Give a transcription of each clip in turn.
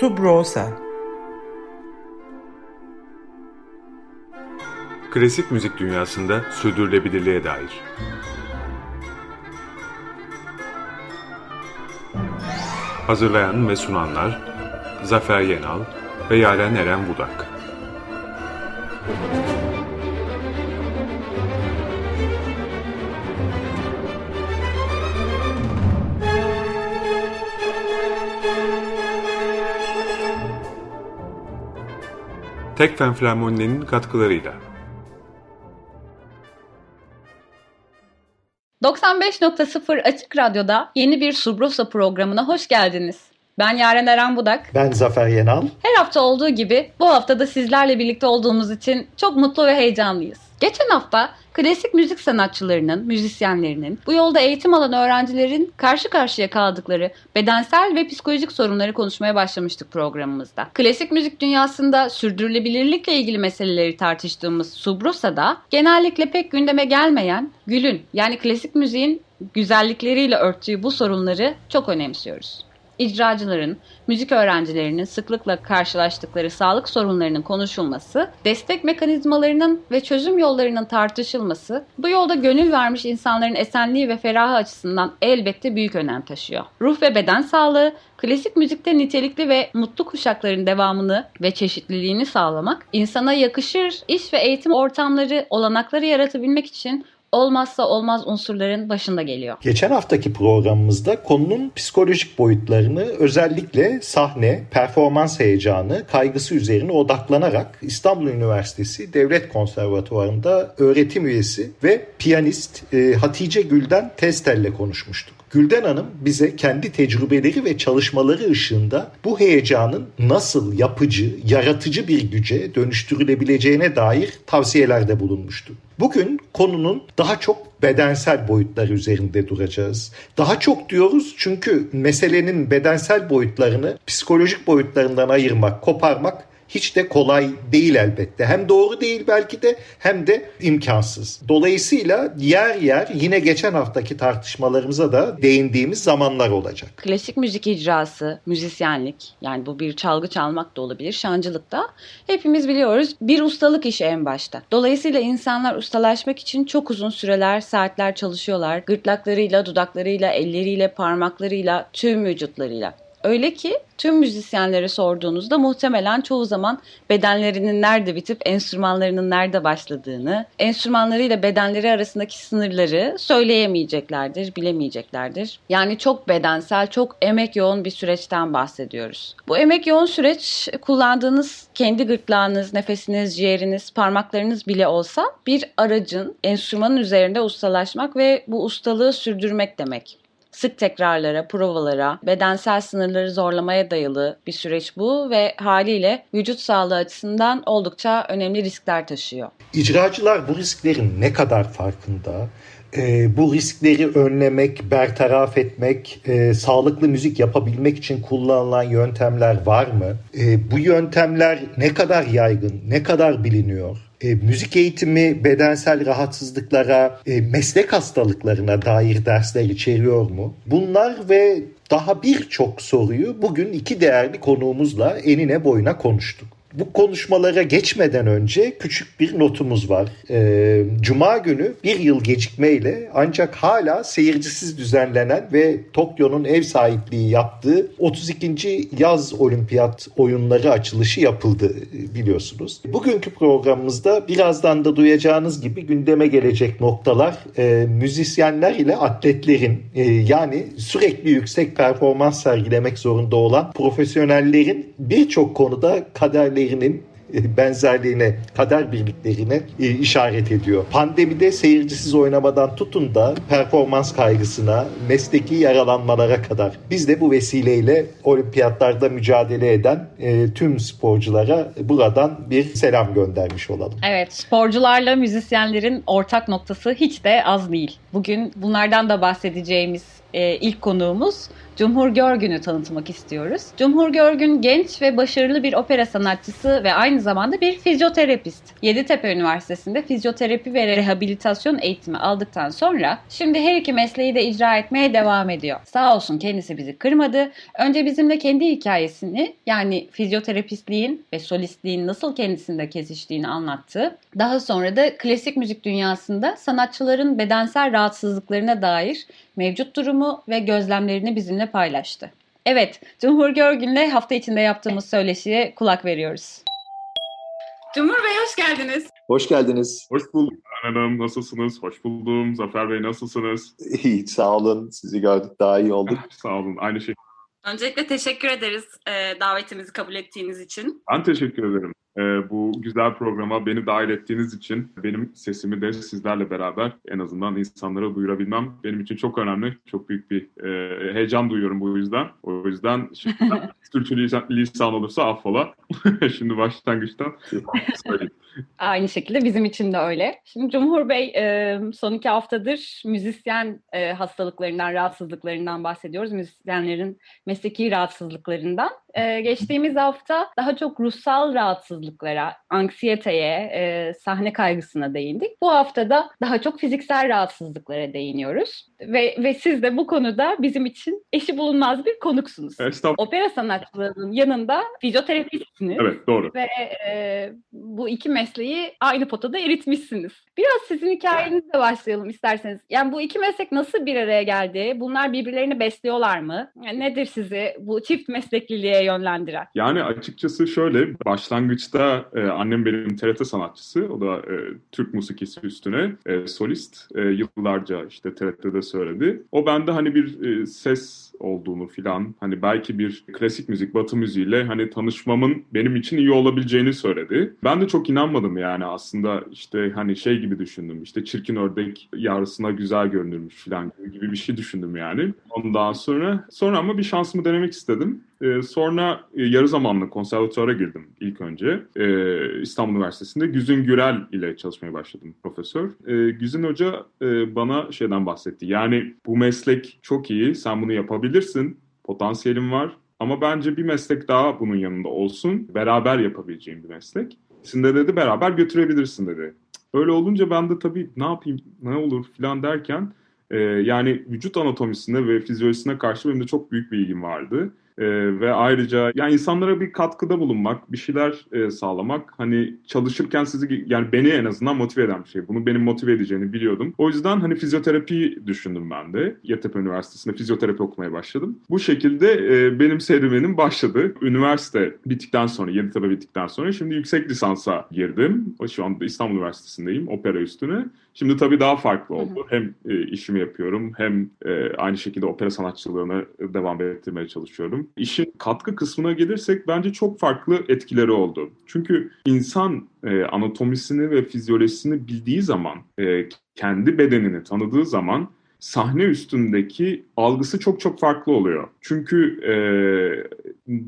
Subrosa Klasik müzik dünyasında sürdürülebilirliğe dair. Hazırlayan ve sunanlar Zafer Yenal ve Yaren Eren Budak. Tekfen Flamoni'nin katkılarıyla. 95.0 Açık Radyo'da yeni bir Subrosa programına hoş geldiniz. Ben Yaren Eren Budak. Ben Zafer Yenal. Her hafta olduğu gibi bu hafta da sizlerle birlikte olduğumuz için çok mutlu ve heyecanlıyız. Geçen hafta klasik müzik sanatçılarının, müzisyenlerinin, bu yolda eğitim alan öğrencilerin karşı karşıya kaldıkları bedensel ve psikolojik sorunları konuşmaya başlamıştık programımızda. Klasik müzik dünyasında sürdürülebilirlikle ilgili meseleleri tartıştığımız Subrosa'da genellikle pek gündeme gelmeyen gülün yani klasik müziğin güzellikleriyle örttüğü bu sorunları çok önemsiyoruz icracıların, müzik öğrencilerinin sıklıkla karşılaştıkları sağlık sorunlarının konuşulması, destek mekanizmalarının ve çözüm yollarının tartışılması, bu yolda gönül vermiş insanların esenliği ve ferahı açısından elbette büyük önem taşıyor. Ruh ve beden sağlığı, klasik müzikte nitelikli ve mutlu kuşakların devamını ve çeşitliliğini sağlamak, insana yakışır iş ve eğitim ortamları, olanakları yaratabilmek için olmazsa olmaz unsurların başında geliyor. Geçen haftaki programımızda konunun psikolojik boyutlarını özellikle sahne, performans heyecanı, kaygısı üzerine odaklanarak İstanbul Üniversitesi Devlet Konservatuvarı'nda öğretim üyesi ve piyanist e, Hatice Gülden Testel'le konuşmuştuk. Gülden Hanım bize kendi tecrübeleri ve çalışmaları ışığında bu heyecanın nasıl yapıcı, yaratıcı bir güce dönüştürülebileceğine dair tavsiyelerde bulunmuştu. Bugün konunun daha çok bedensel boyutları üzerinde duracağız. Daha çok diyoruz çünkü meselenin bedensel boyutlarını psikolojik boyutlarından ayırmak, koparmak hiç de kolay değil elbette. Hem doğru değil belki de hem de imkansız. Dolayısıyla yer yer yine geçen haftaki tartışmalarımıza da değindiğimiz zamanlar olacak. Klasik müzik icrası, müzisyenlik yani bu bir çalgı çalmak da olabilir, şancılık da hepimiz biliyoruz bir ustalık işi en başta. Dolayısıyla insanlar ustalaşmak için çok uzun süreler, saatler çalışıyorlar. Gırtlaklarıyla, dudaklarıyla, elleriyle, parmaklarıyla, tüm vücutlarıyla. Öyle ki tüm müzisyenlere sorduğunuzda muhtemelen çoğu zaman bedenlerinin nerede bitip enstrümanlarının nerede başladığını, enstrümanlarıyla bedenleri arasındaki sınırları söyleyemeyeceklerdir, bilemeyeceklerdir. Yani çok bedensel, çok emek yoğun bir süreçten bahsediyoruz. Bu emek yoğun süreç kullandığınız kendi gırtlağınız, nefesiniz, ciğeriniz, parmaklarınız bile olsa bir aracın enstrümanın üzerinde ustalaşmak ve bu ustalığı sürdürmek demek sık tekrarlara, provalara, bedensel sınırları zorlamaya dayalı bir süreç bu ve haliyle vücut sağlığı açısından oldukça önemli riskler taşıyor. İcracılar bu risklerin ne kadar farkında? E, bu riskleri önlemek, bertaraf etmek, e, sağlıklı müzik yapabilmek için kullanılan yöntemler var mı? E, bu yöntemler ne kadar yaygın, ne kadar biliniyor? E, müzik eğitimi bedensel rahatsızlıklara, e, meslek hastalıklarına dair dersler içeriyor mu? Bunlar ve daha birçok soruyu bugün iki değerli konuğumuzla enine boyuna konuştuk. Bu konuşmalara geçmeden önce küçük bir notumuz var. Ee, Cuma günü bir yıl gecikmeyle ancak hala seyircisiz düzenlenen ve Tokyo'nun ev sahipliği yaptığı 32. yaz olimpiyat oyunları açılışı yapıldı biliyorsunuz. Bugünkü programımızda birazdan da duyacağınız gibi gündeme gelecek noktalar e, müzisyenler ile atletlerin e, yani sürekli yüksek performans sergilemek zorunda olan profesyonellerin birçok konuda kaderleri birliğinin e, benzerliğine, kader birliklerine e, işaret ediyor. Pandemide seyircisiz oynamadan tutun da performans kaygısına, mesleki yaralanmalara kadar biz de bu vesileyle olimpiyatlarda mücadele eden e, tüm sporculara buradan bir selam göndermiş olalım. Evet, sporcularla müzisyenlerin ortak noktası hiç de az değil. Bugün bunlardan da bahsedeceğimiz ilk konuğumuz Cumhur Görgün'ü tanıtmak istiyoruz. Cumhur Görgün genç ve başarılı bir opera sanatçısı ve aynı zamanda bir fizyoterapist. Yeditepe Üniversitesi'nde fizyoterapi ve rehabilitasyon eğitimi aldıktan sonra şimdi her iki mesleği de icra etmeye devam ediyor. Sağ olsun kendisi bizi kırmadı. Önce bizimle kendi hikayesini yani fizyoterapistliğin ve solistliğin nasıl kendisinde kesiştiğini anlattı. Daha sonra da klasik müzik dünyasında sanatçıların bedensel rahatsızlıklarına dair mevcut durumu ve gözlemlerini bizimle paylaştı. Evet, Cumhur Görgün'le hafta içinde yaptığımız söyleşiye kulak veriyoruz. Cumhur Bey hoş geldiniz. Hoş geldiniz. Hoş bulduk Hanım. Nasılsınız? Hoş buldum. Zafer Bey nasılsınız? İyi, sağ olun. Sizi gördük daha iyi olduk. Sağ olun. Aynı şey. Öncelikle teşekkür ederiz e, davetimizi kabul ettiğiniz için. Ben teşekkür ederim. Ee, bu güzel programa beni dahil ettiğiniz için benim sesimi de sizlerle beraber en azından insanlara duyurabilmem benim için çok önemli. Çok büyük bir e, heyecan duyuyorum bu yüzden. O yüzden Türkçe lisan, lisan olursa affola. şimdi başlangıçtan söyleyeyim. Aynı şekilde bizim için de öyle. Şimdi Cumhur Bey e, son iki haftadır müzisyen e, hastalıklarından, rahatsızlıklarından bahsediyoruz. Müzisyenlerin mesleki rahatsızlıklarından. E, geçtiğimiz hafta daha çok ruhsal rahatsızlıklara, anksiyeteye, e, sahne kaygısına değindik. Bu hafta da daha çok fiziksel rahatsızlıklara değiniyoruz. Ve, ve siz de bu konuda bizim için eşi bulunmaz bir konuksunuz. Estağfurullah. Opera sanatçılığının yanında fizyoterapistsiniz. Evet doğru. Ve e, bu iki mesleği aynı potada eritmişsiniz. Biraz sizin hikayenizle başlayalım isterseniz. Yani bu iki meslek nasıl bir araya geldi? Bunlar birbirlerini besliyorlar mı? Yani nedir sizi bu çift meslekliliğe yönlendiren? Yani açıkçası şöyle başlangıçta e, annem benim TRT sanatçısı. O da e, Türk musikisi üstüne e, solist. E, yıllarca işte TRT'de söyledi. O bende hani bir e, ses olduğunu filan hani belki bir klasik müzik batı müziğiyle hani tanışmamın benim için iyi olabileceğini söyledi. Ben de çok inanmadım yani aslında işte hani şey gibi düşündüm işte çirkin ördek yavrusuna güzel görünürmüş filan gibi bir şey düşündüm yani. Ondan sonra sonra ama bir şansımı denemek istedim. Ee, sonra e, yarı zamanlı konservatuvara girdim ilk önce. Ee, İstanbul Üniversitesi'nde Güzin Gürel ile çalışmaya başladım profesör. Ee, Güzin Hoca e, bana şeyden bahsetti. Yani bu meslek çok iyi, sen bunu yapabilirsin, potansiyelin var. Ama bence bir meslek daha bunun yanında olsun. Beraber yapabileceğim bir meslek. İkisini de dedi beraber götürebilirsin dedi. Öyle olunca ben de tabii ne yapayım, ne olur filan derken e, yani vücut anatomisine ve fizyolojisine karşı benim de çok büyük bir ilgim vardı. Ee, ve ayrıca yani insanlara bir katkıda bulunmak, bir şeyler e, sağlamak hani çalışırken sizi yani beni en azından motive eden bir şey. Bunu benim motive edeceğini biliyordum. O yüzden hani fizyoterapi düşündüm ben de. Yeditepe Üniversitesi'nde fizyoterapi okumaya başladım. Bu şekilde e, benim serüvenim başladı. Üniversite bittikten sonra, Yeditepe bittikten sonra şimdi yüksek lisansa girdim. Şu anda İstanbul Üniversitesi'ndeyim opera üstüne. Şimdi tabii daha farklı oldu. Hı hı. Hem e, işimi yapıyorum hem e, aynı şekilde opera sanatçılığını devam ettirmeye çalışıyorum. İşin katkı kısmına gelirsek bence çok farklı etkileri oldu. Çünkü insan e, anatomisini ve fizyolojisini bildiği zaman, e, kendi bedenini tanıdığı zaman sahne üstündeki algısı çok çok farklı oluyor. Çünkü e,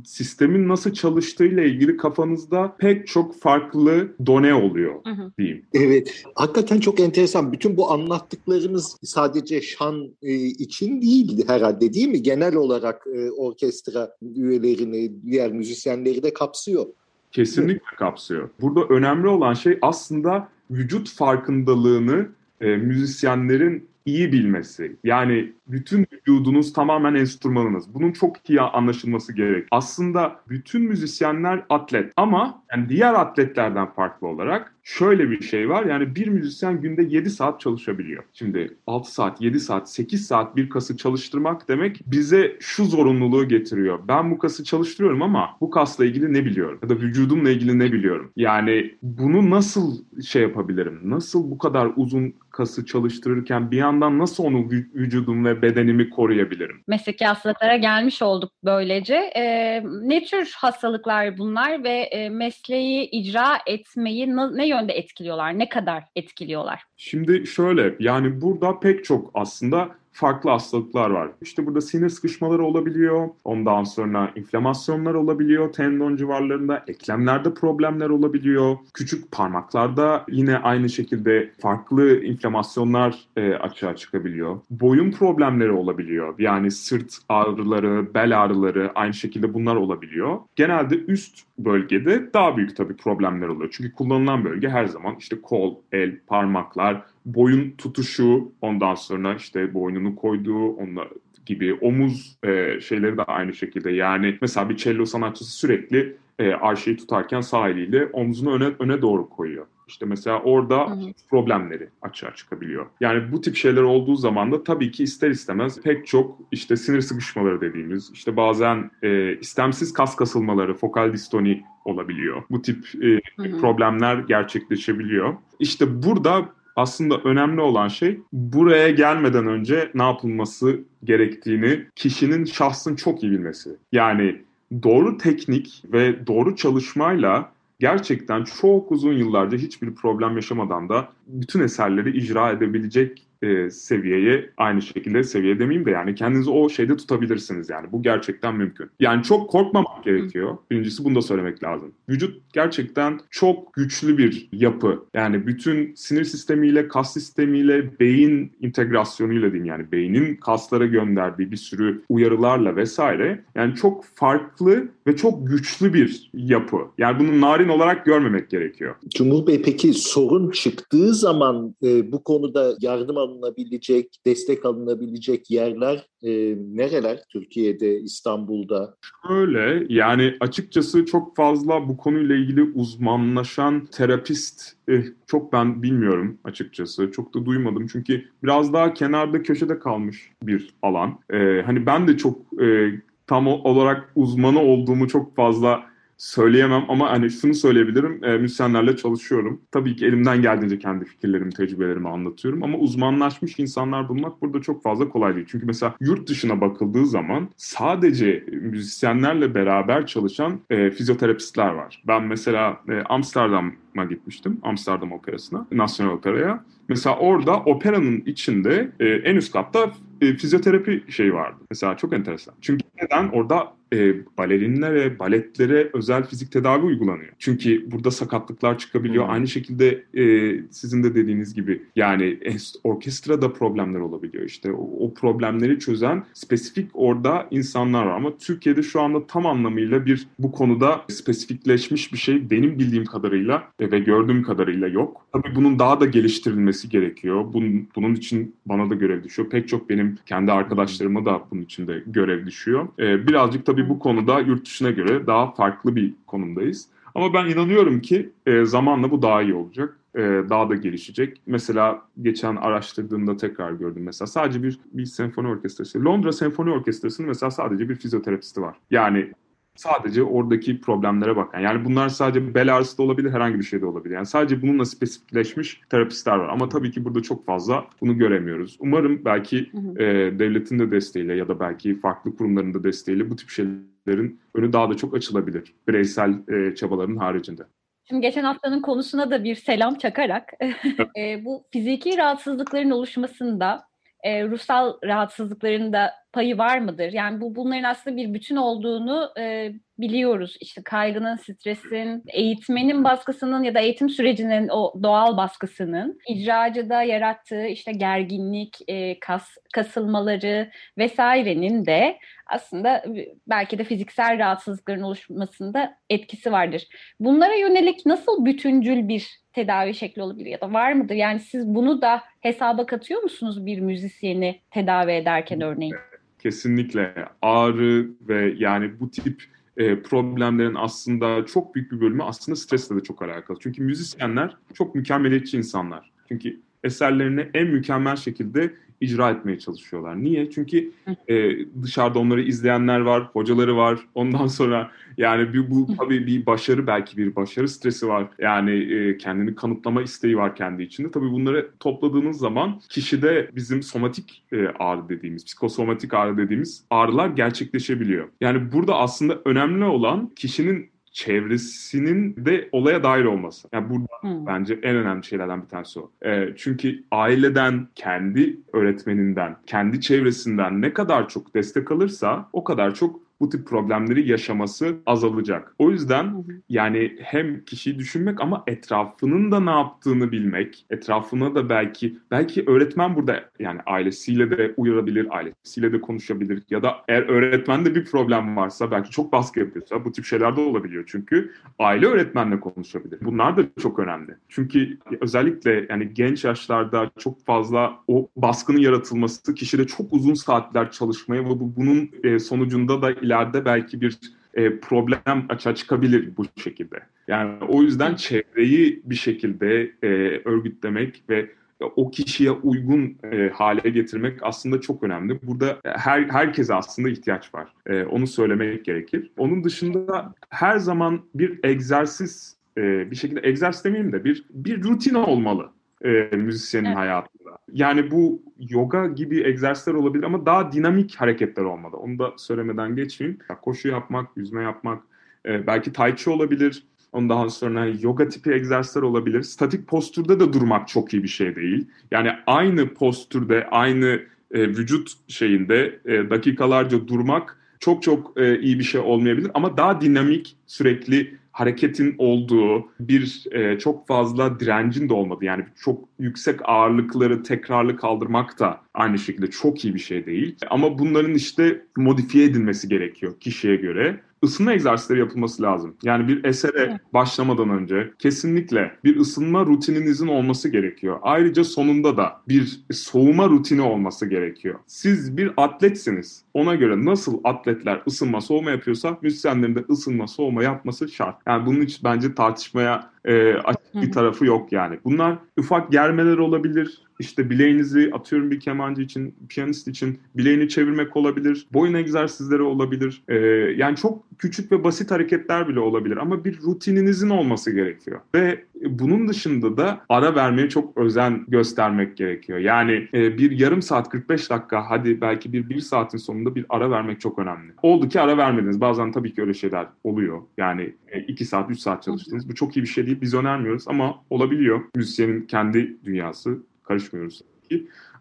sistemin nasıl çalıştığıyla ilgili kafanızda pek çok farklı done oluyor hı hı. diyeyim. Evet, hakikaten çok enteresan. Bütün bu anlattıklarımız sadece şan e, için değil herhalde değil mi? Genel olarak e, orkestra üyelerini, diğer müzisyenleri de kapsıyor. Kesinlikle kapsıyor. Burada önemli olan şey aslında vücut farkındalığını e, müzisyenlerin iyi bilmesi. Yani bütün vücudunuz tamamen enstrümanınız. Bunun çok iyi anlaşılması gerek. Aslında bütün müzisyenler atlet ama yani diğer atletlerden farklı olarak şöyle bir şey var. Yani bir müzisyen günde 7 saat çalışabiliyor. Şimdi 6 saat, 7 saat, 8 saat bir kası çalıştırmak demek bize şu zorunluluğu getiriyor. Ben bu kası çalıştırıyorum ama bu kasla ilgili ne biliyorum? Ya da vücudumla ilgili ne biliyorum? Yani bunu nasıl şey yapabilirim? Nasıl bu kadar uzun kası çalıştırırken bir yandan nasıl onu vücudum ve bedenimi koruyabilirim? Mesleki hastalıklara gelmiş olduk böylece. Ee, ne tür hastalıklar bunlar ve e, mesleği icra etmeyi ne yönde etkiliyorlar? Ne kadar etkiliyorlar? Şimdi şöyle yani burada pek çok aslında farklı hastalıklar var. İşte burada sinir sıkışmaları olabiliyor. Ondan sonra inflamasyonlar olabiliyor tendon civarlarında. Eklemlerde problemler olabiliyor. Küçük parmaklarda yine aynı şekilde farklı inflamasyonlar e, açığa çıkabiliyor. Boyun problemleri olabiliyor. Yani sırt ağrıları, bel ağrıları aynı şekilde bunlar olabiliyor. Genelde üst bölgede daha büyük tabii problemler oluyor. Çünkü kullanılan bölge her zaman işte kol, el, parmaklar, boyun tutuşu, ondan sonra işte boynunu koyduğu, onunla gibi omuz e, şeyleri de aynı şekilde. Yani mesela bir cello sanatçısı sürekli e, arşeyi tutarken sağ eliyle omzunu öne, öne doğru koyuyor. İşte mesela orada hı. problemleri açığa çıkabiliyor. Yani bu tip şeyler olduğu zaman da tabii ki ister istemez pek çok işte sinir sıkışmaları dediğimiz, işte bazen e, istemsiz kas kasılmaları, fokal distoni olabiliyor. Bu tip e, hı hı. problemler gerçekleşebiliyor. İşte burada aslında önemli olan şey buraya gelmeden önce ne yapılması gerektiğini kişinin şahsın çok iyi bilmesi. Yani doğru teknik ve doğru çalışmayla gerçekten çok uzun yıllarca hiçbir problem yaşamadan da bütün eserleri icra edebilecek e, seviyeye aynı şekilde seviye demeyeyim de yani kendinizi o şeyde tutabilirsiniz yani bu gerçekten mümkün. Yani çok korkmamak gerekiyor. Birincisi bunu da söylemek lazım. Vücut gerçekten çok güçlü bir yapı. Yani bütün sinir sistemiyle, kas sistemiyle, beyin integrasyonuyla diyeyim yani beynin kaslara gönderdiği bir sürü uyarılarla vesaire yani çok farklı ve çok güçlü bir yapı. Yani bunu narin olarak görmemek gerekiyor. Cumhur Bey peki sorun çıktığı zaman e, bu konuda yardım alınabilecek, destek alınabilecek yerler e, nereler Türkiye'de, İstanbul'da? Öyle yani açıkçası çok fazla bu konuyla ilgili uzmanlaşan terapist eh, çok ben bilmiyorum açıkçası. Çok da duymadım çünkü biraz daha kenarda köşede kalmış bir alan. Ee, hani ben de çok e, tam olarak uzmanı olduğumu çok fazla söyleyemem ama hani şunu söyleyebilirim. E, müzisyenlerle çalışıyorum. Tabii ki elimden geldiğince kendi fikirlerimi, tecrübelerimi anlatıyorum ama uzmanlaşmış insanlar bulmak burada çok fazla kolay değil. Çünkü mesela yurt dışına bakıldığı zaman sadece müzisyenlerle beraber çalışan e, fizyoterapistler var. Ben mesela e, Amsterdam'a gitmiştim. Amsterdam Operası'na, Nasyonel Opera'ya. Mesela orada operanın içinde e, en üst katta e, fizyoterapi şeyi vardı. Mesela çok enteresan. Çünkü neden? Orada e, balerinlere, baletlere özel fizik tedavi uygulanıyor. Çünkü burada sakatlıklar çıkabiliyor. Hmm. Aynı şekilde e, sizin de dediğiniz gibi yani orkestrada problemler olabiliyor. İşte o, o problemleri çözen spesifik orada insanlar var. Ama Türkiye'de şu anda tam anlamıyla bir bu konuda spesifikleşmiş bir şey benim bildiğim kadarıyla e, ve gördüğüm kadarıyla yok. Tabii bunun daha da geliştirilmesi gerekiyor. Bunun, bunun için bana da görev düşüyor. Pek çok benim kendi arkadaşlarıma da bunun için de görev düşüyor. E, birazcık tabii tabii bu konuda yurt dışına göre daha farklı bir konumdayız. Ama ben inanıyorum ki e, zamanla bu daha iyi olacak. E, daha da gelişecek. Mesela geçen araştırdığımda tekrar gördüm mesela sadece bir, bir senfoni orkestrası. Londra Senfoni Orkestrası'nın mesela sadece bir fizyoterapisti var. Yani sadece oradaki problemlere bakan. Yani bunlar sadece bel ağrısı da olabilir, herhangi bir şey de olabilir. Yani sadece bununla spesifikleşmiş terapistler var. Ama tabii ki burada çok fazla bunu göremiyoruz. Umarım belki hı hı. E, devletin de desteğiyle ya da belki farklı kurumların da desteğiyle bu tip şeylerin önü daha da çok açılabilir. Bireysel e, çabaların haricinde. Şimdi geçen haftanın konusuna da bir selam çakarak e, bu fiziki rahatsızlıkların oluşmasında e, ruhsal rahatsızlıkların da payı var mıdır? Yani bu bunların aslında bir bütün olduğunu e, biliyoruz. İşte kaygının, stresin, eğitmenin baskısının ya da eğitim sürecinin o doğal baskısının icracıda yarattığı işte gerginlik, e, kas kasılmaları vesairenin de aslında belki de fiziksel rahatsızlıkların oluşmasında etkisi vardır. Bunlara yönelik nasıl bütüncül bir tedavi şekli olabilir ya da var mıdır? Yani siz bunu da hesaba katıyor musunuz bir müzisyeni tedavi ederken örneğin? Kesinlikle ağrı ve yani bu tip e, problemlerin aslında çok büyük bir bölümü aslında stresle de çok alakalı. Çünkü müzisyenler çok mükemmeliyetçi insanlar. Çünkü eserlerini en mükemmel şekilde icra etmeye çalışıyorlar. Niye? Çünkü e, dışarıda onları izleyenler var, hocaları var. Ondan sonra yani bir, bu tabii bir başarı belki bir başarı stresi var. Yani e, kendini kanıtlama isteği var kendi içinde. Tabii bunları topladığınız zaman kişide bizim somatik e, ağrı dediğimiz, psikosomatik ağrı dediğimiz ağrılar gerçekleşebiliyor. Yani burada aslında önemli olan kişinin çevresinin de olaya dair olması. Yani burada hmm. bence en önemli şeylerden bir tanesi o. E, çünkü aileden, kendi öğretmeninden, kendi çevresinden ne kadar çok destek alırsa o kadar çok bu tip problemleri yaşaması azalacak. O yüzden yani hem kişiyi düşünmek ama etrafının da ne yaptığını bilmek, etrafına da belki belki öğretmen burada yani ailesiyle de uyarabilir, ailesiyle de konuşabilir ya da eğer öğretmende bir problem varsa belki çok baskı yapıyorsa bu tip şeyler de olabiliyor çünkü aile öğretmenle konuşabilir. Bunlar da çok önemli. Çünkü özellikle yani genç yaşlarda çok fazla o baskının yaratılması kişide çok uzun saatler çalışmaya ve bu, bunun e, sonucunda da ileride belki bir e, problem açığa çıkabilir bu şekilde. Yani o yüzden çevreyi bir şekilde e, örgütlemek ve o kişiye uygun e, hale getirmek aslında çok önemli. Burada her herkese aslında ihtiyaç var. E, onu söylemek gerekir. Onun dışında her zaman bir egzersiz e, bir şekilde egzersiz demeyeyim de bir bir rutin olmalı e, müzisyenin evet. hayatında. Yani bu yoga gibi egzersizler olabilir ama daha dinamik hareketler olmalı. Onu da söylemeden geçmeyeyim. Koşu yapmak, yüzme yapmak, e, belki tai chi olabilir. Ondan sonra yoga tipi egzersizler olabilir. Statik postürde de durmak çok iyi bir şey değil. Yani aynı postürde, aynı e, vücut şeyinde e, dakikalarca durmak çok çok e, iyi bir şey olmayabilir. Ama daha dinamik, sürekli hareketin olduğu, bir e, çok fazla direncin de olmadı. Yani çok yüksek ağırlıkları tekrarlı kaldırmak da aynı şekilde çok iyi bir şey değil. Ama bunların işte modifiye edilmesi gerekiyor kişiye göre ısınma egzersizleri yapılması lazım. Yani bir esere başlamadan önce kesinlikle bir ısınma rutininizin olması gerekiyor. Ayrıca sonunda da bir soğuma rutini olması gerekiyor. Siz bir atletsiniz. Ona göre nasıl atletler ısınma soğuma yapıyorsa müzisyenlerin de ısınma soğuma yapması şart. Yani bunun için bence tartışmaya e, açık bir tarafı yok yani. Bunlar ufak germeler olabilir. İşte bileğinizi atıyorum bir kemancı için, piyanist için bileğini çevirmek olabilir. Boyun egzersizleri olabilir. E, yani çok küçük ve basit hareketler bile olabilir ama bir rutininizin olması gerekiyor. Ve bunun dışında da ara vermeye çok özen göstermek gerekiyor. Yani e, bir yarım saat 45 dakika hadi belki bir bir saatin sonunda bir ara vermek çok önemli. Oldu ki ara vermediniz. Bazen tabii ki öyle şeyler oluyor. Yani 2 e, saat 3 saat çalıştınız. Bu çok iyi bir şey değil. Biz önermiyoruz ama olabiliyor. Müzisyenin kendi dünyası. Karışmıyoruz.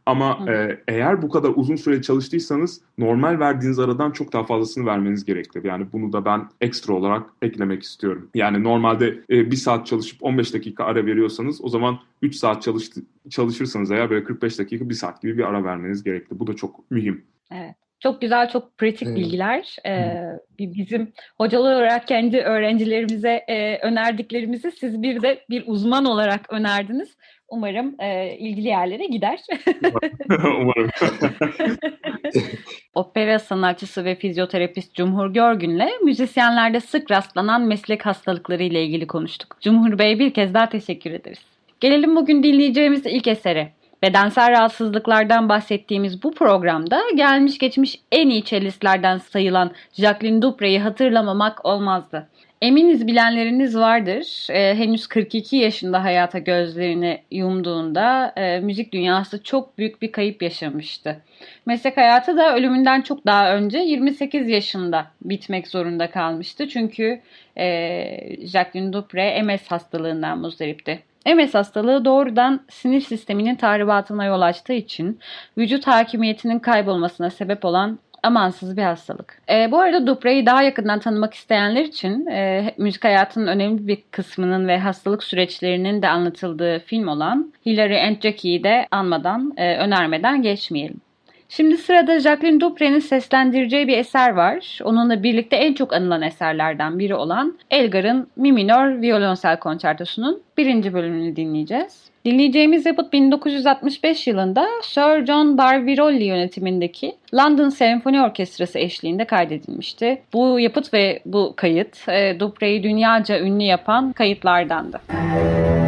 Ama e, eğer bu kadar uzun süre çalıştıysanız normal verdiğiniz aradan çok daha fazlasını vermeniz gerekli. Yani bunu da ben ekstra olarak eklemek istiyorum. Yani normalde e, bir saat çalışıp 15 dakika ara veriyorsanız o zaman 3 saat çalıştı, çalışırsanız eğer böyle 45 dakika bir saat gibi bir ara vermeniz gerekli. Bu da çok mühim. Evet. Çok güzel, çok pratik evet. bilgiler. Ee, bizim hocalar olarak kendi öğrencilerimize e, önerdiklerimizi siz bir de bir uzman olarak önerdiniz. Umarım e, ilgili yerlere gider. Umarım. Opera sanatçısı ve fizyoterapist Cumhur Görgün'le müzisyenlerde sık rastlanan meslek hastalıkları ile ilgili konuştuk. Cumhur Bey bir kez daha teşekkür ederiz. Gelelim bugün dinleyeceğimiz ilk esere. Bedensel rahatsızlıklardan bahsettiğimiz bu programda gelmiş geçmiş en iyi cellistlerden sayılan Jacqueline Dupre'yi hatırlamamak olmazdı. Eminiz bilenleriniz vardır. E, henüz 42 yaşında hayata gözlerini yumduğunda e, müzik dünyası çok büyük bir kayıp yaşamıştı. Meslek hayatı da ölümünden çok daha önce 28 yaşında bitmek zorunda kalmıştı. Çünkü e, Jacqueline Dupre MS hastalığından muzdaripti. MS hastalığı doğrudan sinir sisteminin tahribatına yol açtığı için vücut hakimiyetinin kaybolmasına sebep olan amansız bir hastalık. E, bu arada Dupre'yi daha yakından tanımak isteyenler için e, müzik hayatının önemli bir kısmının ve hastalık süreçlerinin de anlatıldığı film olan Hilary and Jackie'yi de anmadan, e, önermeden geçmeyelim. Şimdi sırada Jacqueline Dupre'nin seslendireceği bir eser var. Onunla birlikte en çok anılan eserlerden biri olan Elgar'ın Mi minör violonsel konçertosunun birinci bölümünü dinleyeceğiz. Dinleyeceğimiz yapıt 1965 yılında Sir John Barbirolli yönetimindeki London Senfoni Orkestrası eşliğinde kaydedilmişti. Bu yapıt ve bu kayıt e, Dupre'yi dünyaca ünlü yapan kayıtlardandı. Müzik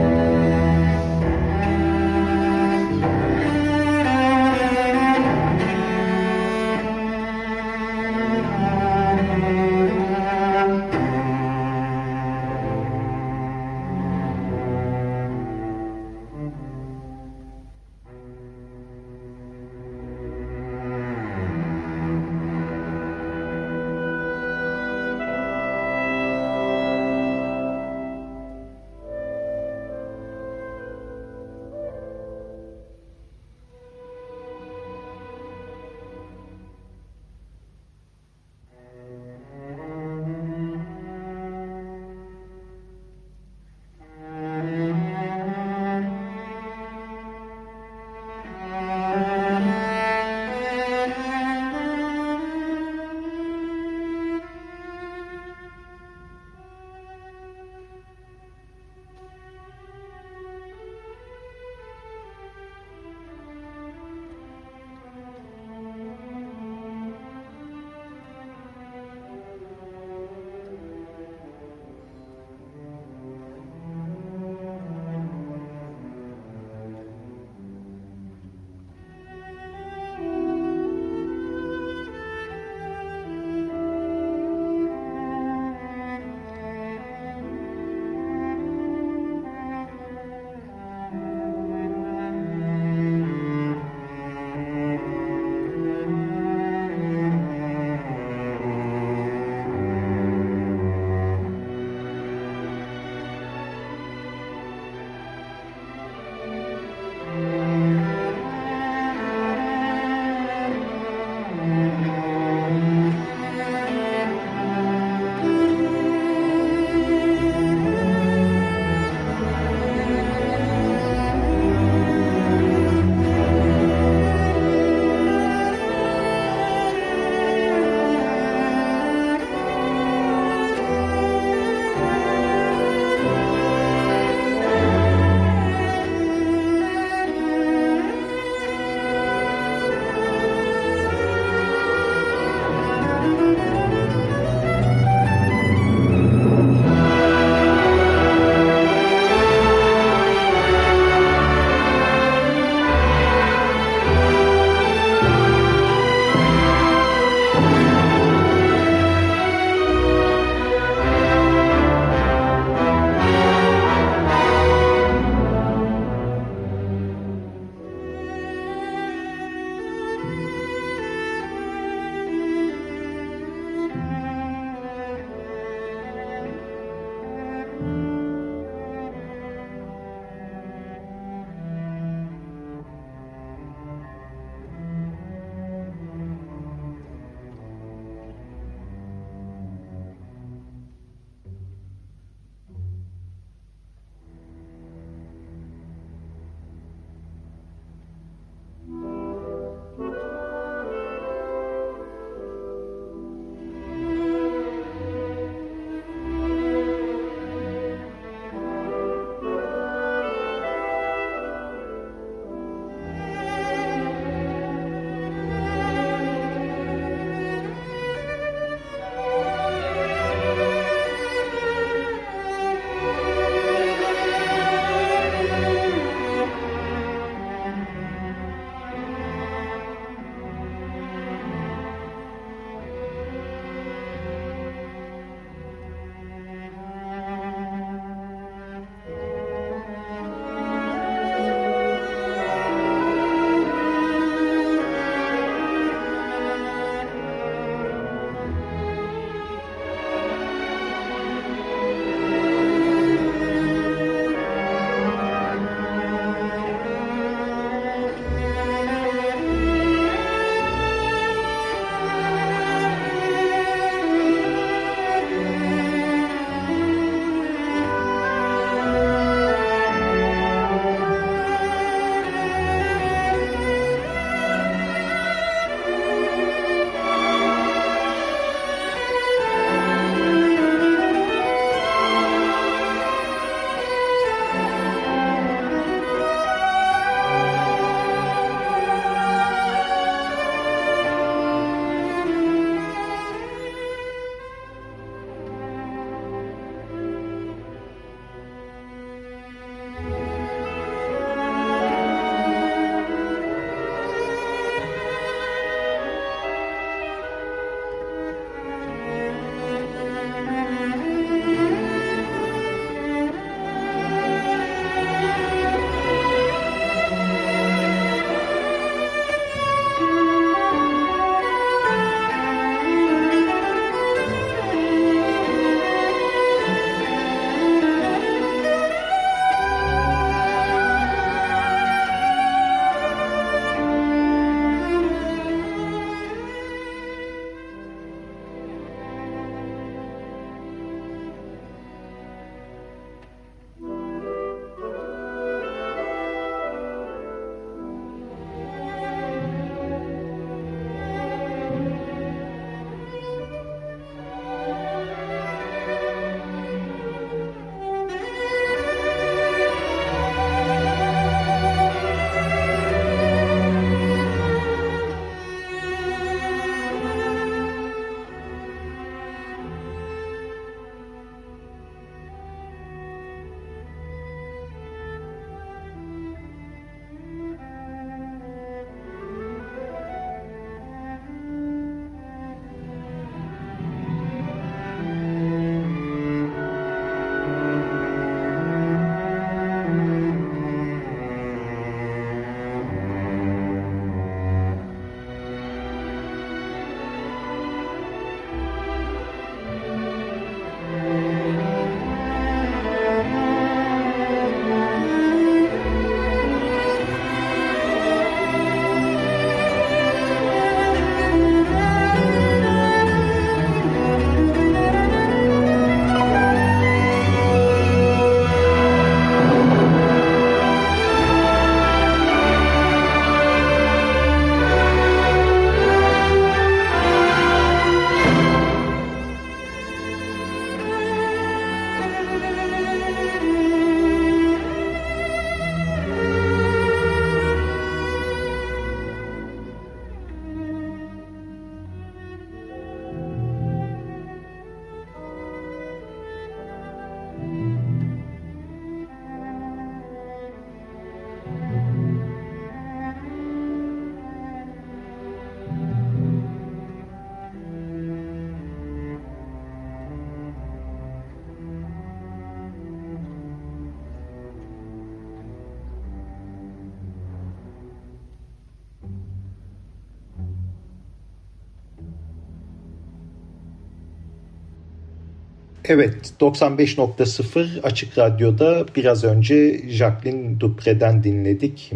Evet, 95.0 Açık Radyo'da biraz önce Jacqueline Dupre'den dinledik.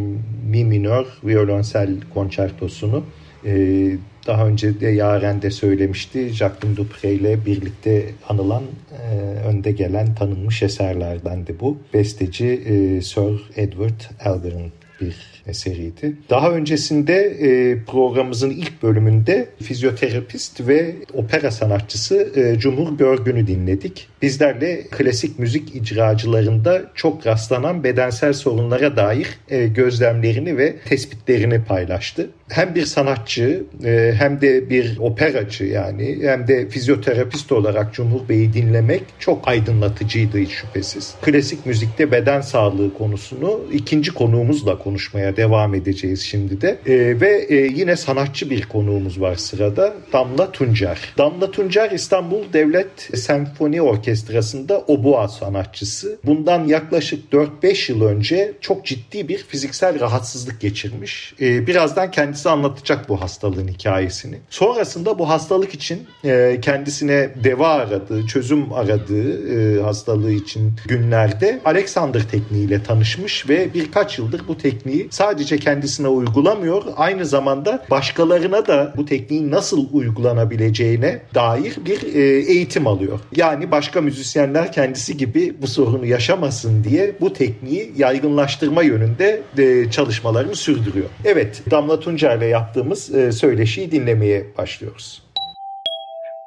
Mi minör violonsel konçertosunu. Ee, daha önce de Yaren de söylemişti. Jacqueline Dupre ile birlikte anılan, e, önde gelen tanınmış eserlerden de bu. Besteci e, Sir Edward Elgar'ın bir eseriydi. Daha öncesinde e, programımızın ilk bölümünde fizyoterapist ve opera sanatçısı e, Cumhur Görgün'ü dinledik. Bizlerle klasik müzik icracılarında çok rastlanan bedensel sorunlara dair e, gözlemlerini ve tespitlerini paylaştı. Hem bir sanatçı e, hem de bir operacı yani hem de fizyoterapist olarak Cumhur Bey'i dinlemek çok aydınlatıcıydı hiç şüphesiz. Klasik müzikte beden sağlığı konusunu ikinci konuğumuzla konuşmaya devam edeceğiz şimdi de. E, ve yine sanatçı bir konuğumuz var sırada. Damla Tuncer. Damla Tuncer İstanbul Devlet Senfoni Orkestrası'nda oboa sanatçısı. Bundan yaklaşık 4-5 yıl önce çok ciddi bir fiziksel rahatsızlık geçirmiş. E, birazdan kendisi anlatacak bu hastalığın hikayesini. Sonrasında bu hastalık için e, kendisine deva aradığı, çözüm aradığı e, hastalığı için günlerde Alexander tekniğiyle tanışmış ve birkaç yıldır bu tekniği sadece kendisine uygulamıyor, aynı zamanda başkalarına da bu tekniğin nasıl uygulanabileceğine dair bir e, eğitim alıyor. Yani başka müzisyenler kendisi gibi bu sorunu yaşamasın diye bu tekniği yaygınlaştırma yönünde e, çalışmalarını sürdürüyor. Evet, Damla Tuncer ile yaptığımız e, söyleşiyi dinlemeye başlıyoruz.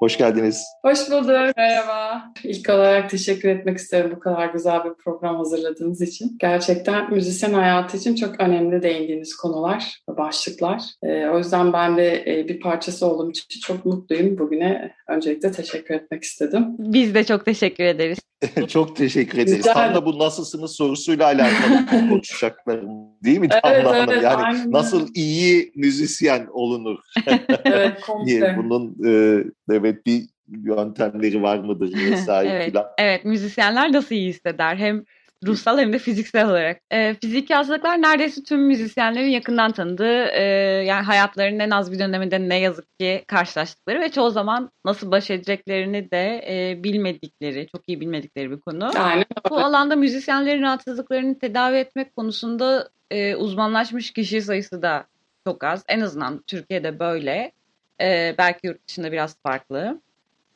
Hoş geldiniz. Hoş bulduk. Merhaba. İlk olarak teşekkür etmek isterim bu kadar güzel bir program hazırladığınız için. Gerçekten müzisyen hayatı için çok önemli değindiğiniz konular, başlıklar. Ee, o yüzden ben de e, bir parçası olduğum için çok mutluyum. Bugüne öncelikle teşekkür etmek istedim. Biz de çok teşekkür ederiz. çok teşekkür ederiz. Güzel. Tam da bu nasılsınız sorusuyla alakalı konuşacaklarım değil mi evet? Evet, yani aynen. nasıl iyi müzisyen olunur? evet, komple. Bunun e, evet bir yöntemleri var mıdır vesaire evet, falan. Evet, müzisyenler nasıl iyi hisseder? Hem ruhsal hem de fiziksel olarak. E, fiziki hastalıklar neredeyse tüm müzisyenlerin yakından tanıdığı, e, yani hayatlarının en az bir döneminde ne yazık ki karşılaştıkları ve çoğu zaman nasıl baş edeceklerini de e, bilmedikleri, çok iyi bilmedikleri bir konu. Aynen. Bu alanda müzisyenlerin rahatsızlıklarını tedavi etmek konusunda e, uzmanlaşmış kişi sayısı da çok az. En azından Türkiye'de böyle. E, belki yurt dışında biraz farklı.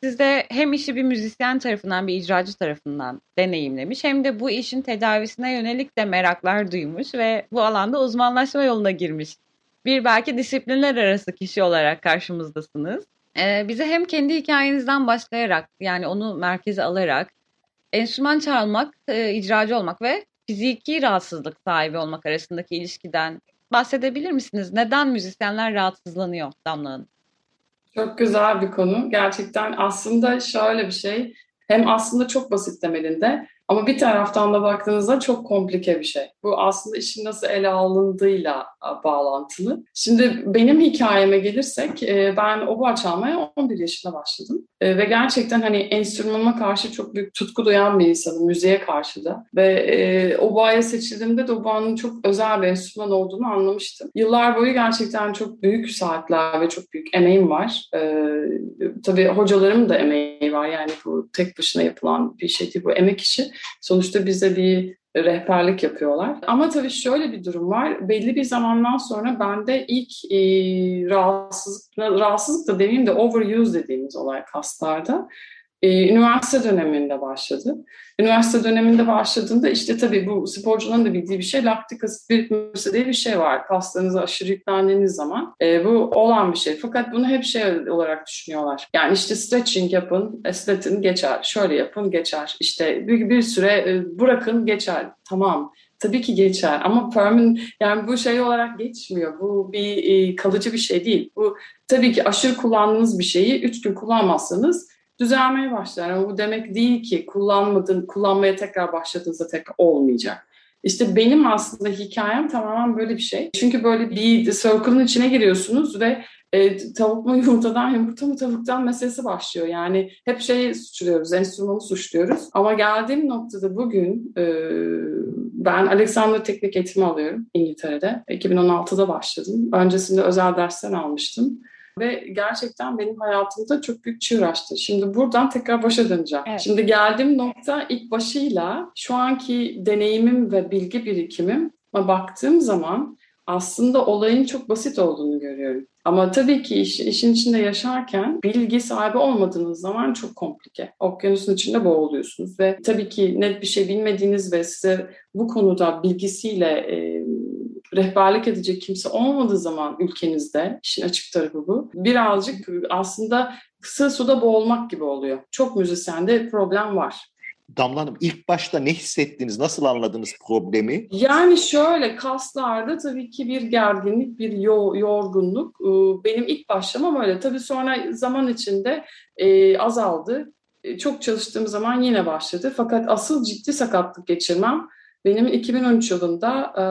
Siz de hem işi bir müzisyen tarafından, bir icracı tarafından deneyimlemiş hem de bu işin tedavisine yönelik de meraklar duymuş ve bu alanda uzmanlaşma yoluna girmiş. Bir belki disiplinler arası kişi olarak karşımızdasınız. Ee, bize hem kendi hikayenizden başlayarak yani onu merkeze alarak enstrüman çalmak, e, icracı olmak ve fiziki rahatsızlık sahibi olmak arasındaki ilişkiden bahsedebilir misiniz? Neden müzisyenler rahatsızlanıyor Damla Hanım? Çok güzel bir konu. Gerçekten aslında şöyle bir şey. Hem aslında çok basit ama bir taraftan da baktığınızda çok komplike bir şey. Bu aslında işin nasıl ele alındığıyla bağlantılı. Şimdi benim hikayeme gelirsek e, ben oboa çalmaya 11 yaşında başladım. E, ve gerçekten hani enstrümanıma karşı çok büyük tutku duyan bir insanım, müziğe karşı da. Ve e, oboaya seçildiğimde de oboanın çok özel bir enstrüman olduğunu anlamıştım. Yıllar boyu gerçekten çok büyük saatler ve çok büyük emeğim var. Tabii hocalarım da emeği var yani bu tek başına yapılan bir şey değil bu emek işi. Sonuçta bize bir rehberlik yapıyorlar. Ama tabii şöyle bir durum var. Belli bir zamandan sonra bende ilk e, rahatsızlık, rahatsızlık da demeyeyim de overuse dediğimiz olay kaslarda e, üniversite döneminde başladı. Üniversite döneminde başladığında işte tabii bu sporcuların da bildiği bir şey laktik asit birikmesi diye bir şey var. Kaslarınıza aşırı yüklendiğiniz zaman e, bu olan bir şey. Fakat bunu hep şey olarak düşünüyorlar. Yani işte stretching yapın, esnetin geçer. Şöyle yapın geçer. İşte bir, bir süre e, bırakın geçer. Tamam tabii ki geçer ama permanent yani bu şey olarak geçmiyor. Bu bir e, kalıcı bir şey değil. Bu tabii ki aşırı kullandığınız bir şeyi üç gün kullanmazsanız düzelmeye başlar. Ama bu demek değil ki kullanmadın, kullanmaya tekrar başladığınızda tekrar olmayacak. İşte benim aslında hikayem tamamen böyle bir şey. Çünkü böyle bir circle'ın içine giriyorsunuz ve e, tavuk mu yumurtadan, yumurta mı tavuktan meselesi başlıyor. Yani hep şeyi suçluyoruz, enstrümanı suçluyoruz. Ama geldiğim noktada bugün e, ben Alexander Teknik Eğitimi alıyorum İngiltere'de. 2016'da başladım. Öncesinde özel dersler almıştım. Ve gerçekten benim hayatımda çok büyük çığır açtı. Şimdi buradan tekrar başa döneceğim. Evet. Şimdi geldiğim nokta ilk başıyla şu anki deneyimim ve bilgi birikimim baktığım zaman aslında olayın çok basit olduğunu görüyorum. Ama tabii ki iş, işin içinde yaşarken bilgi sahibi olmadığınız zaman çok komplike. Okyanusun içinde boğuluyorsunuz ve tabii ki net bir şey bilmediğiniz ve size bu konuda bilgisiyle e, rehberlik edecek kimse olmadığı zaman ülkenizde, işin açık tarafı bu, birazcık aslında kısa suda boğulmak gibi oluyor. Çok müzisyende problem var. Damla Hanım ilk başta ne hissettiniz? Nasıl anladınız problemi? Yani şöyle kaslarda tabii ki bir gerginlik, bir yo- yorgunluk. Ee, Benim ilk başlamam öyle. Tabii sonra zaman içinde e, azaldı. E, Çok çalıştığım zaman yine başladı. Fakat asıl ciddi sakatlık geçirmem benim 2013 yılında e,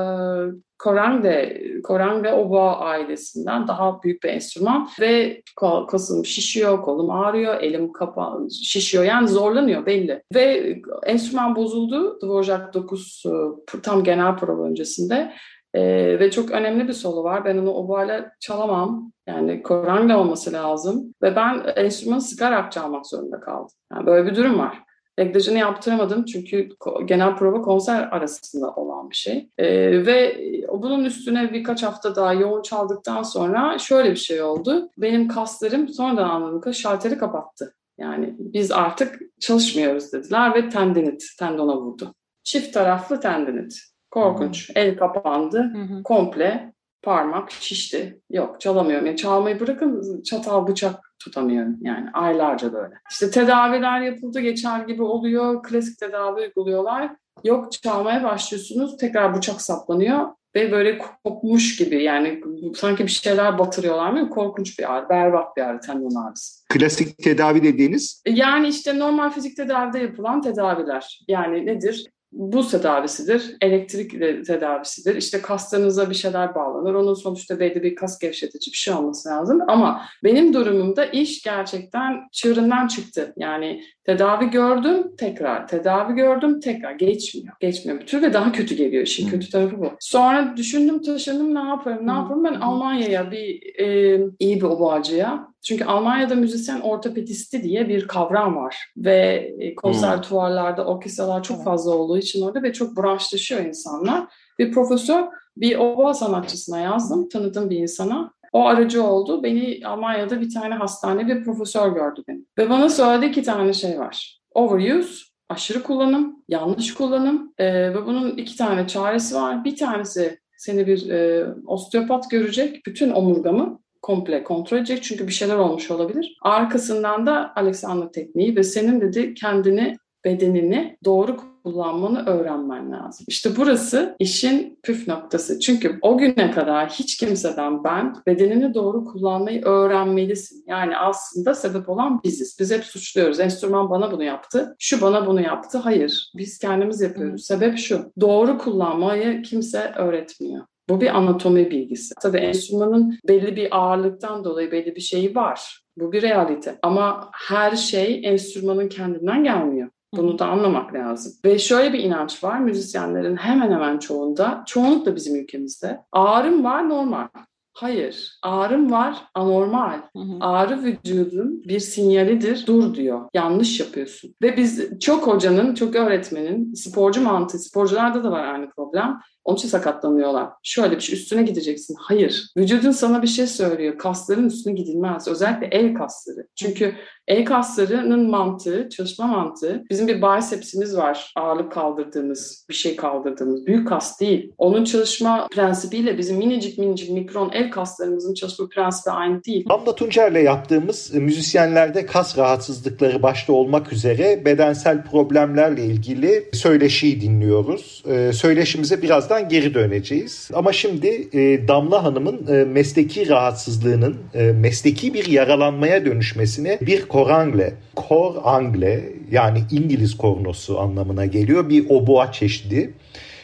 Korange, Korange Oba ailesinden daha büyük bir enstrüman ve kol- kasım şişiyor, kolum ağrıyor, elim kapa şişiyor yani zorlanıyor belli. Ve enstrüman bozuldu Dvorak 9 e, tam genel prova öncesinde E, ve çok önemli bir solo var. Ben onu obayla çalamam. Yani Korange olması lazım. Ve ben enstrümanı sıkarak çalmak zorunda kaldım. Yani böyle bir durum var. Reglajını yaptıramadım çünkü genel prova konser arasında olan bir şey. Ee, ve bunun üstüne birkaç hafta daha yoğun çaldıktan sonra şöyle bir şey oldu. Benim kaslarım sonradan anladım ki şalteri kapattı. Yani biz artık çalışmıyoruz dediler ve tendinit, tendona vurdu. Çift taraflı tendinit. Korkunç. El kapandı. Hı hı. Komple parmak şişti. Yok çalamıyorum. Yani çalmayı bırakın çatal bıçak tutamıyorum. Yani aylarca böyle. İşte tedaviler yapıldı geçer gibi oluyor. Klasik tedavi uyguluyorlar. Yok çalmaya başlıyorsunuz tekrar bıçak saplanıyor ve böyle kopmuş gibi yani sanki bir şeyler batırıyorlar mı? Korkunç bir ağrı, berbat bir ağrı, tendon ağrısı. Klasik tedavi dediğiniz Yani işte normal fizik tedavide yapılan tedaviler. Yani nedir? Buz tedavisidir, elektrik tedavisidir. İşte kaslarınıza bir şeyler bağlanır. Onun sonuçta belli bir kas gevşetici bir şey olması lazım. Ama benim durumumda iş gerçekten çığırından çıktı. Yani tedavi gördüm tekrar, tedavi gördüm tekrar. Geçmiyor, geçmiyor bir tür ve daha kötü geliyor. İşin Hı. kötü tarafı bu. Sonra düşündüm taşındım ne yaparım, ne Hı. yaparım? Ben Hı. Almanya'ya bir e, iyi bir obacıya çünkü Almanya'da müzisyen ortopedisti diye bir kavram var ve e, konservatuvarlarda orkestralar çok fazla olduğu için orada ve çok branşlaşıyor insanlar. Bir profesör bir oba sanatçısına yazdım, tanıdığım bir insana. O aracı oldu. Beni Almanya'da bir tane hastane bir profesör gördü beni. Ve bana söyledi iki tane şey var. Overuse, aşırı kullanım, yanlış kullanım e, ve bunun iki tane çaresi var. Bir tanesi seni bir e, osteopat görecek, bütün omurgamı komple kontrol edecek çünkü bir şeyler olmuş olabilir. Arkasından da Alexander tekniği ve senin dedi kendini, bedenini doğru kullanmanı öğrenmen lazım. İşte burası işin püf noktası. Çünkü o güne kadar hiç kimseden ben bedenini doğru kullanmayı öğrenmelisin. Yani aslında sebep olan biziz. Biz hep suçluyoruz. Enstrüman bana bunu yaptı, şu bana bunu yaptı. Hayır, biz kendimiz yapıyoruz. Sebep şu, doğru kullanmayı kimse öğretmiyor. Bu bir anatomi bilgisi. Tabii enstrümanın belli bir ağırlıktan dolayı belli bir şeyi var. Bu bir realite. Ama her şey enstrümanın kendinden gelmiyor. Bunu da anlamak lazım. Ve şöyle bir inanç var müzisyenlerin hemen hemen çoğunda, çoğunlukla bizim ülkemizde. Ağrım var normal. Hayır, ağrım var anormal. Hı hı. Ağrı vücudun bir sinyalidir, dur diyor. Yanlış yapıyorsun. Ve biz çok hocanın, çok öğretmenin, sporcu mantığı, sporcularda da var aynı problem. Onun için sakatlanıyorlar. Şöyle bir şey üstüne gideceksin. Hayır. Vücudun sana bir şey söylüyor. Kasların üstüne gidilmez. Özellikle el kasları. Çünkü el kaslarının mantığı, çalışma mantığı bizim bir bicepsimiz var. Ağırlık kaldırdığımız, bir şey kaldırdığımız. Büyük kas değil. Onun çalışma prensibiyle bizim minicik minicik mikron el kaslarımızın çalışma prensibi aynı değil. Damla Tuncer'le yaptığımız e, müzisyenlerde kas rahatsızlıkları başta olmak üzere bedensel problemlerle ilgili söyleşiyi dinliyoruz. E, Söyleşimize birazdan geri döneceğiz. Ama şimdi e, Damla Hanım'ın e, mesleki rahatsızlığının e, mesleki bir yaralanmaya dönüşmesine bir korangle, kor angle yani İngiliz kornosu anlamına geliyor bir oboa çeşidi.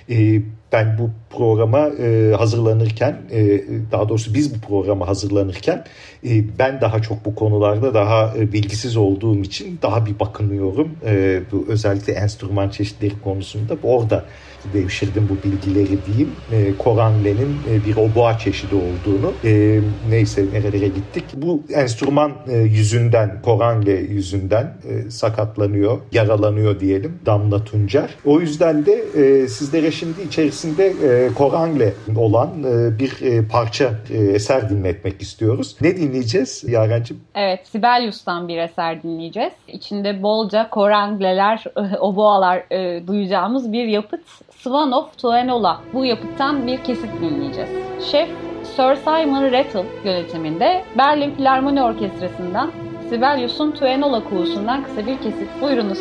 E, ben bu programa e, hazırlanırken, e, daha doğrusu biz bu programa hazırlanırken e, ben daha çok bu konularda daha e, bilgisiz olduğum için daha bir bakınıyorum. E, bu özellikle enstrüman çeşitleri konusunda. Orada devşirdim bu bilgileri diyeyim. E, Koranle'nin e, bir oboa çeşidi olduğunu. E, neyse nerelere gittik. Bu enstrüman e, yüzünden, Koranle yüzünden e, sakatlanıyor, yaralanıyor diyelim Damla Tuncer. O yüzden de e, sizlere şimdi içerisinde e, Koranle olan e, bir e, parça e, eser dinletmek istiyoruz. Ne dinleyeceğiz Yaren'cim? Evet, Sibelius'tan bir eser dinleyeceğiz. İçinde bolca korangleler, oboalar e, duyacağımız bir yapıt Swan Tuenola. Bu yapıttan bir kesit dinleyeceğiz. Şef Sir Simon Rattle yönetiminde Berlin Filarmoni Orkestrası'ndan Sibelius'un Tuenola kuğusundan kısa bir kesit. Buyurunuz.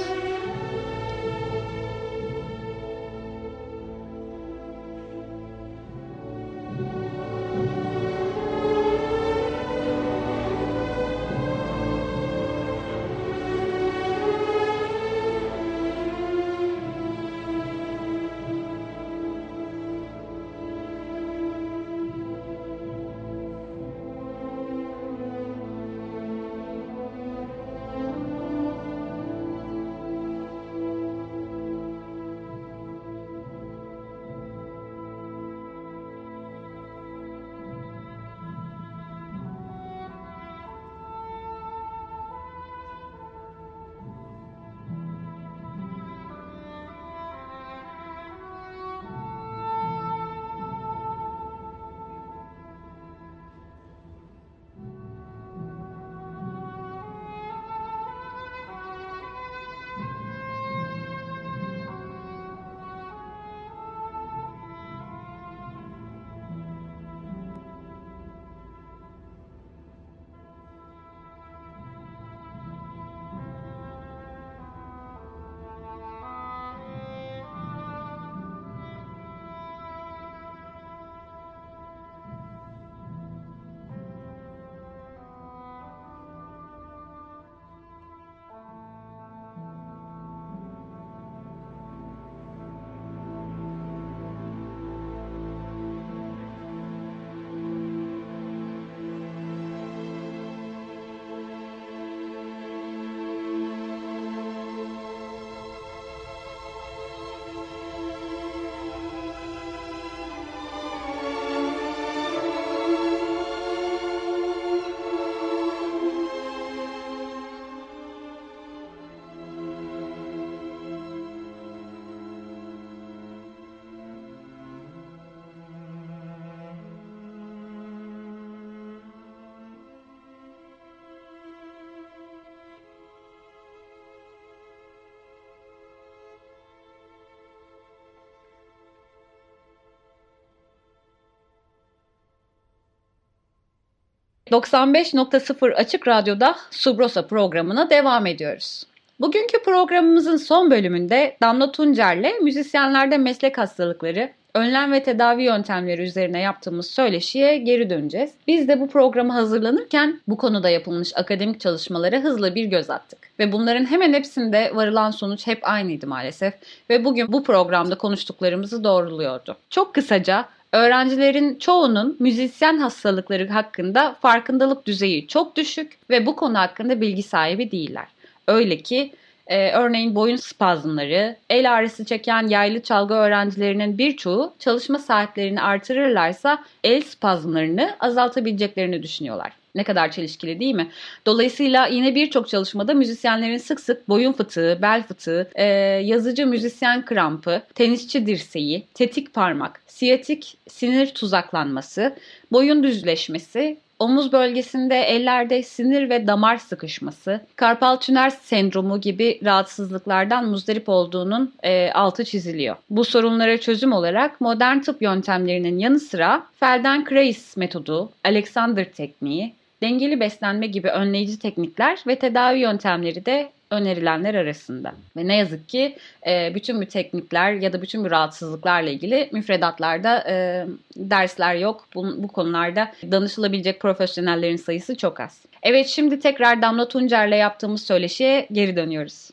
...95.0 Açık Radyo'da Subrosa programına devam ediyoruz. Bugünkü programımızın son bölümünde Damla Tuncer'le müzisyenlerde meslek hastalıkları, önlem ve tedavi yöntemleri üzerine yaptığımız söyleşiye geri döneceğiz. Biz de bu programı hazırlanırken bu konuda yapılmış akademik çalışmalara hızla bir göz attık. Ve bunların hemen hepsinde varılan sonuç hep aynıydı maalesef. Ve bugün bu programda konuştuklarımızı doğruluyordu. Çok kısaca öğrencilerin çoğunun müzisyen hastalıkları hakkında farkındalık düzeyi çok düşük ve bu konu hakkında bilgi sahibi değiller. Öyle ki e, örneğin boyun spazmları, el ağrısı çeken yaylı çalgı öğrencilerinin birçoğu çalışma saatlerini artırırlarsa el spazmlarını azaltabileceklerini düşünüyorlar. Ne kadar çelişkili değil mi? Dolayısıyla yine birçok çalışmada müzisyenlerin sık sık boyun fıtığı, bel fıtığı, e, yazıcı müzisyen krampı, tenisçi dirseği, tetik parmak, siyatik sinir tuzaklanması, boyun düzleşmesi, omuz bölgesinde ellerde sinir ve damar sıkışması, karpal tünel sendromu gibi rahatsızlıklardan muzdarip olduğunun e, altı çiziliyor. Bu sorunlara çözüm olarak modern tıp yöntemlerinin yanı sıra Feldenkrais metodu, Alexander tekniği, dengeli beslenme gibi önleyici teknikler ve tedavi yöntemleri de önerilenler arasında. Ve ne yazık ki e, bütün bu teknikler ya da bütün bu rahatsızlıklarla ilgili müfredatlarda e, dersler yok. Bu, bu konularda danışılabilecek profesyonellerin sayısı çok az. Evet şimdi tekrar Damla Tuncer'le yaptığımız söyleşiye geri dönüyoruz.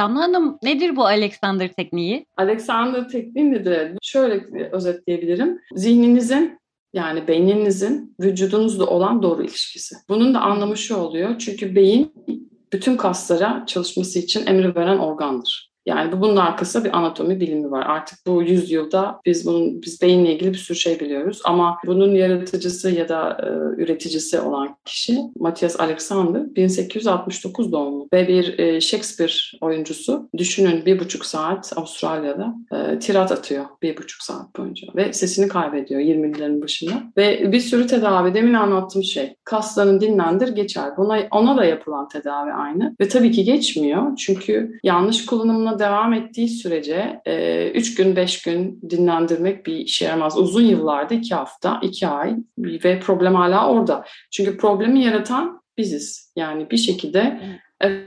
Damla Hanım nedir bu Alexander tekniği? Alexander tekniği nedir? Şöyle özetleyebilirim. Zihninizin yani beyninizin vücudunuzla olan doğru ilişkisi. Bunun da anlamı şu oluyor. Çünkü beyin bütün kaslara çalışması için emir veren organdır. Yani bunun arkasında bir anatomi bilimi var. Artık bu yüzyılda biz bunun biz beyinle ilgili bir sürü şey biliyoruz ama bunun yaratıcısı ya da e, üreticisi olan kişi Matthias Alexander 1869 doğumlu ve bir e, Shakespeare oyuncusu. Düşünün bir buçuk saat Avustralya'da e, tirat atıyor bir buçuk saat boyunca ve sesini kaybediyor 20'lerin başında ve bir sürü tedavi demin anlattığım şey kaslarını dinlendir geçer. Buna ona da yapılan tedavi aynı ve tabii ki geçmiyor çünkü yanlış kullanımla devam ettiği sürece 3 e, gün 5 gün dinlendirmek bir işe yaramaz. Uzun yıllarda 2 hafta 2 ay ve problem hala orada. Çünkü problemi yaratan biziz. Yani bir şekilde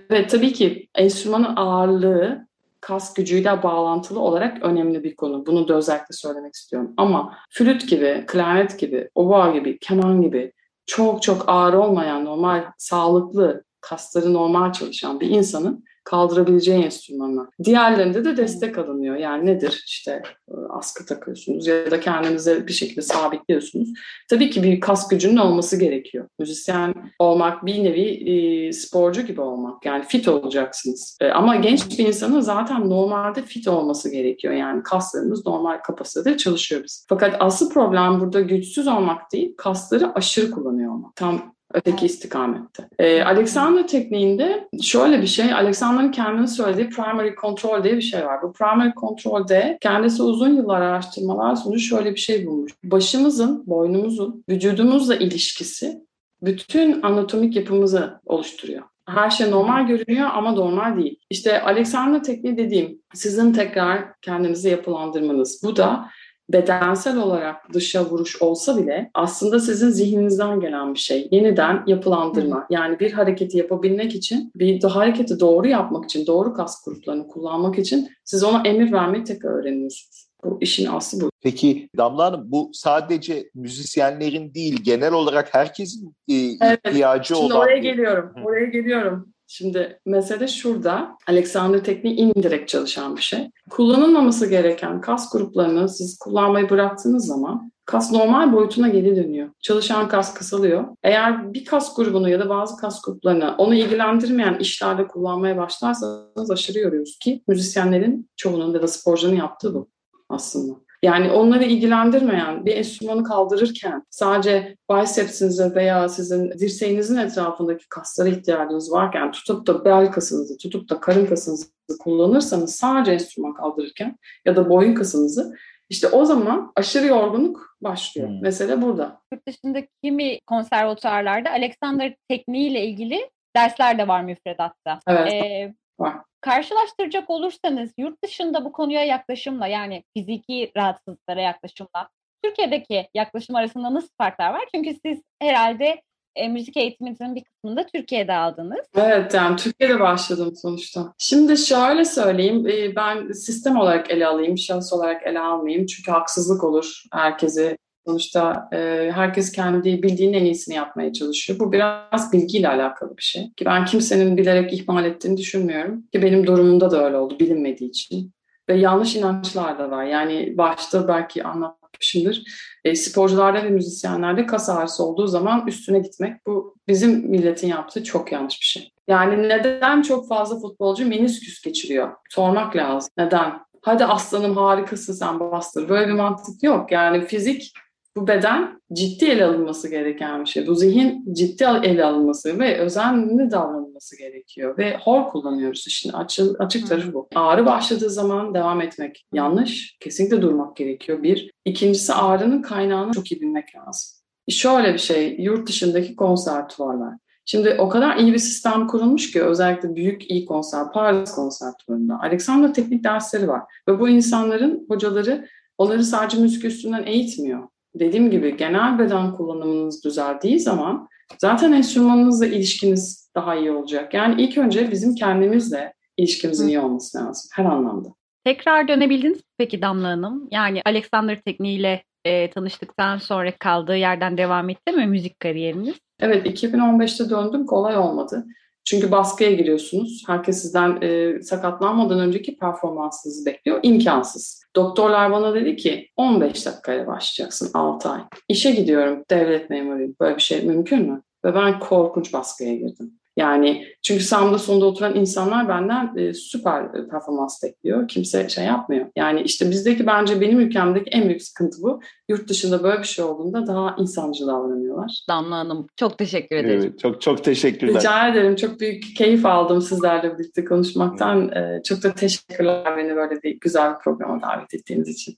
evet tabii ki enstrümanın ağırlığı kas gücüyle bağlantılı olarak önemli bir konu. Bunu da özellikle söylemek istiyorum. Ama flüt gibi, klarnet gibi, oboa gibi, keman gibi çok çok ağır olmayan normal, sağlıklı, kasları normal çalışan bir insanın kaldırabileceği enstrümanlar. Diğerlerinde de destek alınıyor. Yani nedir? İşte e, askı takıyorsunuz ya da kendinize bir şekilde sabitliyorsunuz. Tabii ki bir kas gücünün olması gerekiyor. Müzisyen olmak bir nevi e, sporcu gibi olmak. Yani fit olacaksınız. E, ama genç bir insanın zaten normalde fit olması gerekiyor. Yani kaslarımız normal kapasitede çalışıyor biz. Fakat asıl problem burada güçsüz olmak değil, kasları aşırı kullanıyor olmak. Tam öteki istikamette. Ee, Alexander tekniğinde şöyle bir şey, Alexander'ın kendini söylediği primary control diye bir şey var. Bu primary control'de kendisi uzun yıllar araştırmalar sonucu şöyle bir şey bulmuş. Başımızın, boynumuzun, vücudumuzla ilişkisi bütün anatomik yapımızı oluşturuyor. Her şey normal görünüyor ama normal değil. İşte Alexander tekniği dediğim sizin tekrar kendinizi yapılandırmanız. Bu da bedensel olarak dışa vuruş olsa bile aslında sizin zihninizden gelen bir şey. Yeniden yapılandırma. Yani bir hareketi yapabilmek için, bir hareketi doğru yapmak için, doğru kas gruplarını kullanmak için siz ona emir vermeyi tekrar öğreniyorsunuz. Bu işin aslı bu. Peki Damla Hanım bu sadece müzisyenlerin değil genel olarak herkesin e, evet, ihtiyacı şimdi olan... oraya geliyorum. Oraya geliyorum. Şimdi mesele şurada. Alexander tekniği indirekt çalışan bir şey. Kullanılmaması gereken kas gruplarını siz kullanmayı bıraktığınız zaman kas normal boyutuna geri dönüyor. Çalışan kas kısalıyor. Eğer bir kas grubunu ya da bazı kas gruplarını onu ilgilendirmeyen işlerde kullanmaya başlarsanız aşırı yoruyoruz ki müzisyenlerin çoğunun ya da sporcunun yaptığı bu aslında. Yani onları ilgilendirmeyen bir enstrümanı kaldırırken sadece bicepsinize veya sizin dirseğinizin etrafındaki kaslara ihtiyacınız varken tutup da bel kasınızı, tutup da karın kasınızı kullanırsanız sadece enstrüman kaldırırken ya da boyun kasınızı işte o zaman aşırı yorgunluk başlıyor. Hmm. Mesele burada. Yurt dışında kimi konservatuarlarda Alexander tekniğiyle ilgili dersler de var müfredatta. Evet. Ee, var. Karşılaştıracak olursanız yurt dışında bu konuya yaklaşımla yani fiziki rahatsızlıklara yaklaşımla Türkiye'deki yaklaşım arasında nasıl farklar var? Çünkü siz herhalde e, müzik eğitiminizin bir kısmını da Türkiye'de aldınız. Evet yani Türkiye'de başladım sonuçta. Şimdi şöyle söyleyeyim e, ben sistem olarak ele alayım, şahıs olarak ele almayayım. Çünkü haksızlık olur herkese Sonuçta e, herkes kendi bildiğinin en iyisini yapmaya çalışıyor. Bu biraz bilgiyle alakalı bir şey. Ki ben kimsenin bilerek ihmal ettiğini düşünmüyorum. Ki benim durumumda da öyle oldu bilinmediği için. Ve yanlış inançlar da var. Yani başta belki anlatmışımdır. E, sporcularda ve müzisyenlerde kas ağrısı olduğu zaman üstüne gitmek. Bu bizim milletin yaptığı çok yanlış bir şey. Yani neden çok fazla futbolcu menisküs geçiriyor? Sormak lazım. Neden? Hadi aslanım harikasın sen bastır. Böyle bir mantık yok. Yani fizik bu beden ciddi ele alınması gereken bir şey. Bu zihin ciddi ele alınması ve özenli davranılması gerekiyor. Ve hor kullanıyoruz işin açık, açık tarafı bu. Ağrı başladığı zaman devam etmek yanlış. Kesinlikle durmak gerekiyor bir. İkincisi ağrının kaynağını çok iyi bilmek lazım. Şöyle bir şey, yurt dışındaki konservatuvarlar. Şimdi o kadar iyi bir sistem kurulmuş ki özellikle büyük iyi konser, Paris konservatuvarında Alexander teknik dersleri var. Ve bu insanların hocaları onları sadece müzik üstünden eğitmiyor dediğim gibi genel beden kullanımınız düzeldiği zaman zaten enstrümanınızla ilişkiniz daha iyi olacak. Yani ilk önce bizim kendimizle ilişkimizin iyi olması lazım her anlamda. Tekrar dönebildiniz peki Damla Hanım? Yani Alexander tekniğiyle e, tanıştıktan sonra kaldığı yerden devam etti mi müzik kariyeriniz? Evet 2015'te döndüm kolay olmadı. Çünkü baskıya giriyorsunuz. Herkes sizden e, sakatlanmadan önceki performansınızı bekliyor. İmkansız. Doktorlar bana dedi ki 15 dakikaya başlayacaksın 6 ay. İşe gidiyorum devlet memuruyum. Böyle bir şey mümkün mü? Ve ben korkunç baskıya girdim. Yani çünkü sağımda sonunda oturan insanlar benden e, süper e, performans bekliyor. Kimse şey yapmıyor. Yani işte bizdeki bence benim ülkemdeki en büyük sıkıntı bu. Yurt dışında böyle bir şey olduğunda daha insancı davranıyorlar. Damla Hanım çok teşekkür ederim. Evet, çok çok teşekkürler. Rica ederim. Çok büyük keyif aldım sizlerle birlikte konuşmaktan. E, çok da teşekkürler beni böyle bir güzel bir programa davet ettiğiniz için.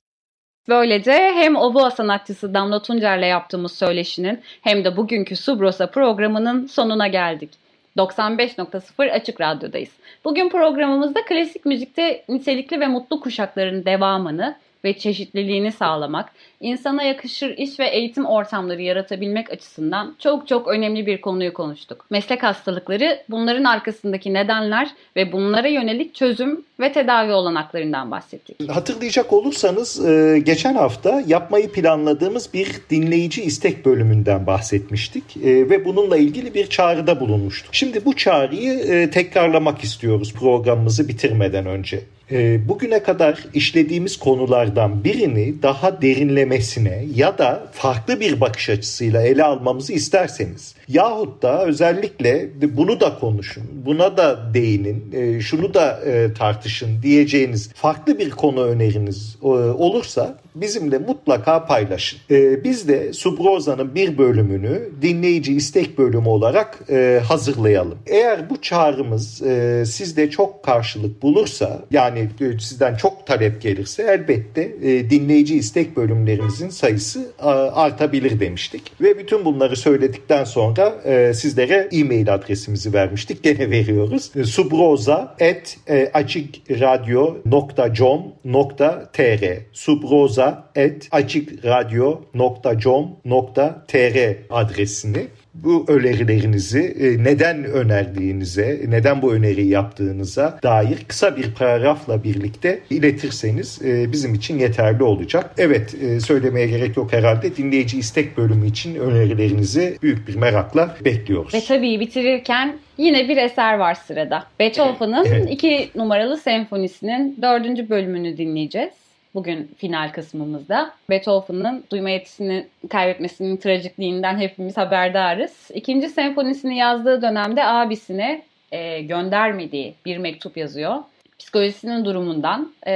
Böylece hem Oboa sanatçısı Damla Tuncer'le yaptığımız söyleşinin hem de bugünkü Subrosa programının sonuna geldik. 95.0 Açık Radyo'dayız. Bugün programımızda klasik müzikte nitelikli ve mutlu kuşakların devamını ve çeşitliliğini sağlamak, insana yakışır iş ve eğitim ortamları yaratabilmek açısından çok çok önemli bir konuyu konuştuk. Meslek hastalıkları, bunların arkasındaki nedenler ve bunlara yönelik çözüm ve tedavi olanaklarından bahsettik. Hatırlayacak olursanız e, geçen hafta yapmayı planladığımız bir dinleyici istek bölümünden bahsetmiştik e, ve bununla ilgili bir çağrıda bulunmuştuk. Şimdi bu çağrıyı e, tekrarlamak istiyoruz programımızı bitirmeden önce. Bugüne kadar işlediğimiz konulardan birini daha derinlemesine ya da farklı bir bakış açısıyla ele almamızı isterseniz yahut da özellikle bunu da konuşun, buna da değinin, şunu da tartışın diyeceğiniz farklı bir konu öneriniz olursa bizimle mutlaka paylaşın. E, biz de Subroza'nın bir bölümünü dinleyici istek bölümü olarak e, hazırlayalım. Eğer bu çağrımız e, sizde çok karşılık bulursa yani e, sizden çok talep gelirse elbette e, dinleyici istek bölümlerimizin sayısı artabilir demiştik. Ve bütün bunları söyledikten sonra e, sizlere e-mail adresimizi vermiştik. Gene veriyoruz. E, subroza at e, açıkradyo.com.tr subroza açıkradyo.com.tr adresini bu önerilerinizi e, neden önerdiğinize, neden bu öneriyi yaptığınıza dair kısa bir paragrafla birlikte iletirseniz e, bizim için yeterli olacak. Evet e, söylemeye gerek yok herhalde. Dinleyici istek bölümü için önerilerinizi büyük bir merakla bekliyoruz. Ve tabii bitirirken yine bir eser var sırada. Beethoven'ın evet. iki numaralı senfonisinin dördüncü bölümünü dinleyeceğiz bugün final kısmımızda. Beethoven'ın duyma yetisini kaybetmesinin trajikliğinden hepimiz haberdarız. İkinci senfonisini yazdığı dönemde abisine e, göndermediği bir mektup yazıyor. Psikolojisinin durumundan e,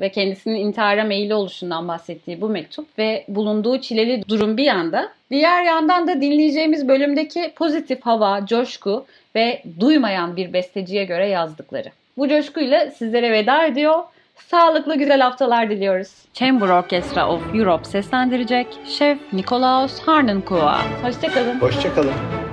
ve kendisinin intihara meyilli oluşundan bahsettiği bu mektup ve bulunduğu çileli durum bir yanda. Diğer yandan da dinleyeceğimiz bölümdeki pozitif hava, coşku ve duymayan bir besteciye göre yazdıkları. Bu coşkuyla sizlere veda ediyor. Sağlıklı güzel haftalar diliyoruz. Chamber Orchestra of Europe seslendirecek Şef Nikolaus Harnenkua. Hoşçakalın. Hoşçakalın.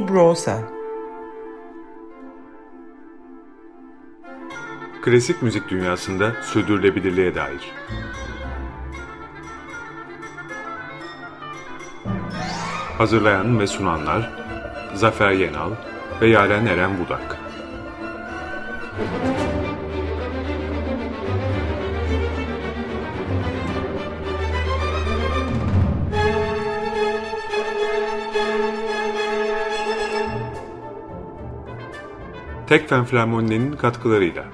Browsen Klasik müzik dünyasında sürdürülebilirliğe dair. Hazırlayan ve sunanlar Zafer Yenal ve Yaren Eren Budak. Tekfen Flamoni'nin katkılarıyla